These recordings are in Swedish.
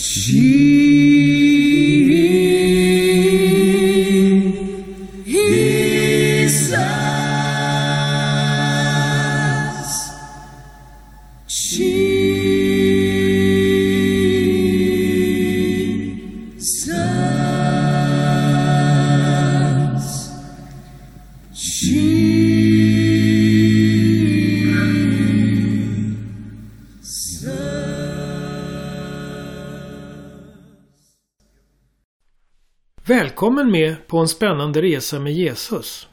Jesus. Jesus. Välkommen med på en spännande resa med Jesus.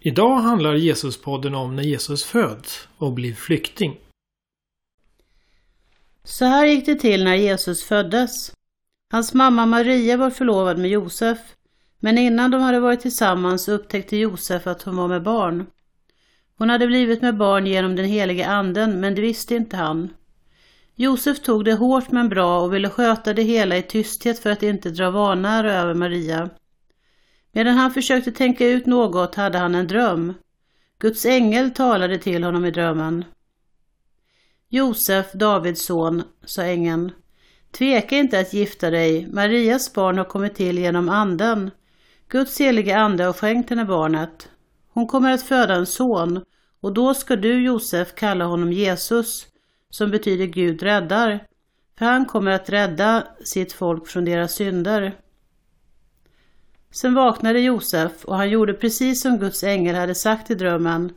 Idag handlar Jesuspodden om när Jesus föds och blir flykting. Så här gick det till när Jesus föddes. Hans mamma Maria var förlovad med Josef, men innan de hade varit tillsammans upptäckte Josef att hon var med barn. Hon hade blivit med barn genom den helige anden, men det visste inte han. Josef tog det hårt men bra och ville sköta det hela i tysthet för att inte dra vanära över Maria. Medan han försökte tänka ut något hade han en dröm. Guds ängel talade till honom i drömmen. Josef, Davids son, sa ängeln. Tveka inte att gifta dig, Marias barn har kommit till genom anden. Guds helige ande har skänkt henne barnet. Hon kommer att föda en son och då ska du, Josef, kalla honom Jesus, som betyder Gud räddar, för han kommer att rädda sitt folk från deras synder. Sen vaknade Josef och han gjorde precis som Guds ängel hade sagt i drömmen.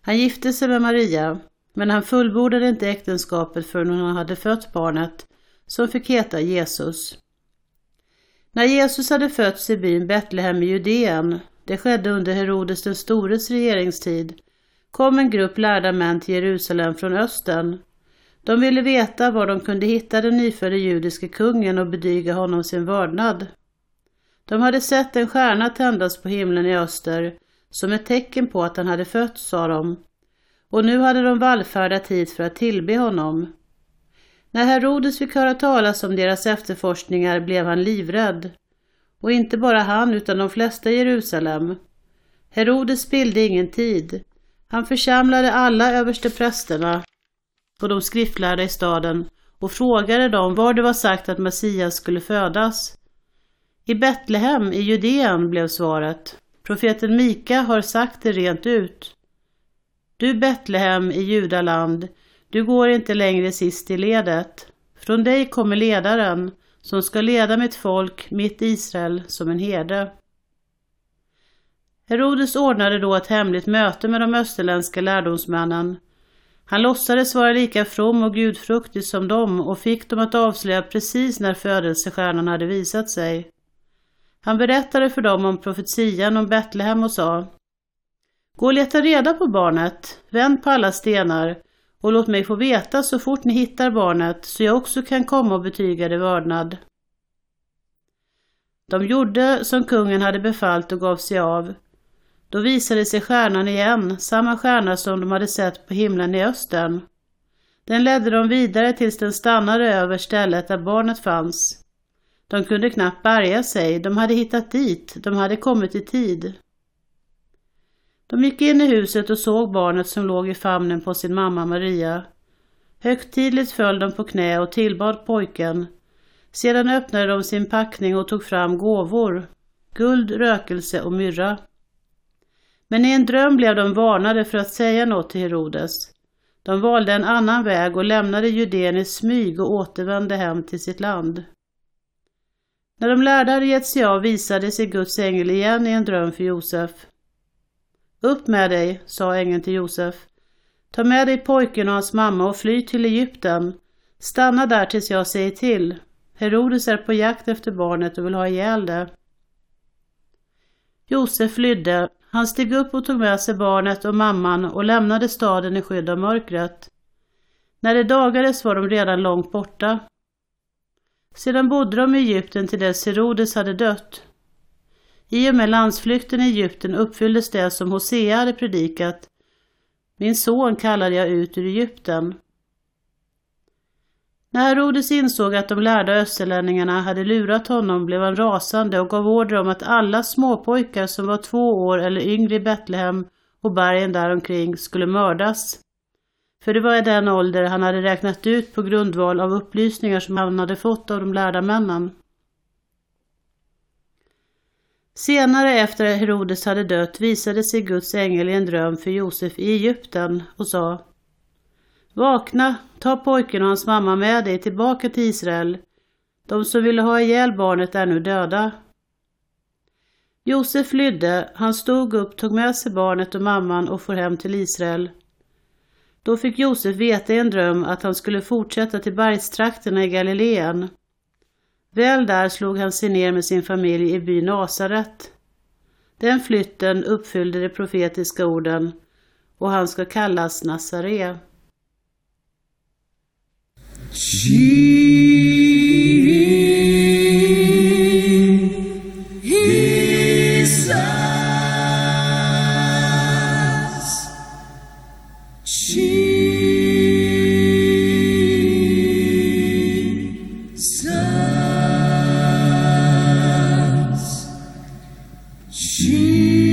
Han gifte sig med Maria, men han fullbordade inte äktenskapet förrän hon hade fött barnet, som fick heta Jesus. När Jesus hade fötts i byn Betlehem i Judeen, det skedde under Herodes den stores regeringstid, kom en grupp lärda män till Jerusalem från östern. De ville veta var de kunde hitta den nyfödde judiske kungen och bedyga honom sin vördnad. De hade sett en stjärna tändas på himlen i öster som ett tecken på att han hade fötts, sa de. Och nu hade de vallfärdat hit för att tillbe honom. När Herodes fick höra talas om deras efterforskningar blev han livrädd. Och inte bara han utan de flesta i Jerusalem. Herodes spillde ingen tid. Han församlade alla översteprästerna och de skriftlärda i staden och frågade dem var det var sagt att Messias skulle födas. I Betlehem i Judeen blev svaret. Profeten Mika har sagt det rent ut. Du Betlehem i Judaland, du går inte längre sist i ledet. Från dig kommer ledaren som ska leda mitt folk, mitt Israel, som en herde. Herodes ordnade då ett hemligt möte med de österländska lärdomsmännen. Han låtsades vara lika from och gudfruktig som dem och fick dem att avslöja precis när födelsestjärnan hade visat sig. Han berättade för dem om profetian om Betlehem och sa Gå och leta reda på barnet, vänd på alla stenar och låt mig få veta så fort ni hittar barnet så jag också kan komma och betyga det vördnad. De gjorde som kungen hade befallt och gav sig av. Då visade sig stjärnan igen, samma stjärna som de hade sett på himlen i östern. Den ledde dem vidare tills den stannade över stället där barnet fanns. De kunde knappt bärga sig, de hade hittat dit, de hade kommit i tid. De gick in i huset och såg barnet som låg i famnen på sin mamma Maria. Högtidligt föll de på knä och tillbad pojken. Sedan öppnade de sin packning och tog fram gåvor, guld, rökelse och myrra. Men i en dröm blev de varnade för att säga något till Herodes. De valde en annan väg och lämnade Judeen i smyg och återvände hem till sitt land. När de lärde hade gett sig av visade sig Guds ängel igen i en dröm för Josef. Upp med dig, sa ängeln till Josef. Ta med dig pojken och hans mamma och fly till Egypten. Stanna där tills jag säger till. Herodes är på jakt efter barnet och vill ha ihjäl det. Josef flydde. Han steg upp och tog med sig barnet och mamman och lämnade staden i skydd av mörkret. När det dagades var de redan långt borta. Sedan bodde de i Egypten till dess Herodes hade dött. I och med landsflykten i Egypten uppfylldes det som Hosea hade predikat. Min son kallade jag ut ur Egypten. När Herodes insåg att de lärda österlänningarna hade lurat honom blev han rasande och gav order om att alla småpojkar som var två år eller yngre i Betlehem och bergen däromkring skulle mördas. För det var i den ålder han hade räknat ut på grundval av upplysningar som han hade fått av de lärda männen. Senare efter Herodes hade dött visade sig Guds ängel i en dröm för Josef i Egypten och sa Vakna, ta pojken och hans mamma med dig tillbaka till Israel. De som ville ha ihjäl barnet är nu döda. Josef flydde, han stod upp, tog med sig barnet och mamman och for hem till Israel. Då fick Josef veta i en dröm att han skulle fortsätta till bergstrakterna i Galileen. Väl där slog han sig ner med sin familj i byn Nasaret. Den flytten uppfyllde de profetiska orden och han ska kallas Nazaré. Jesus. You.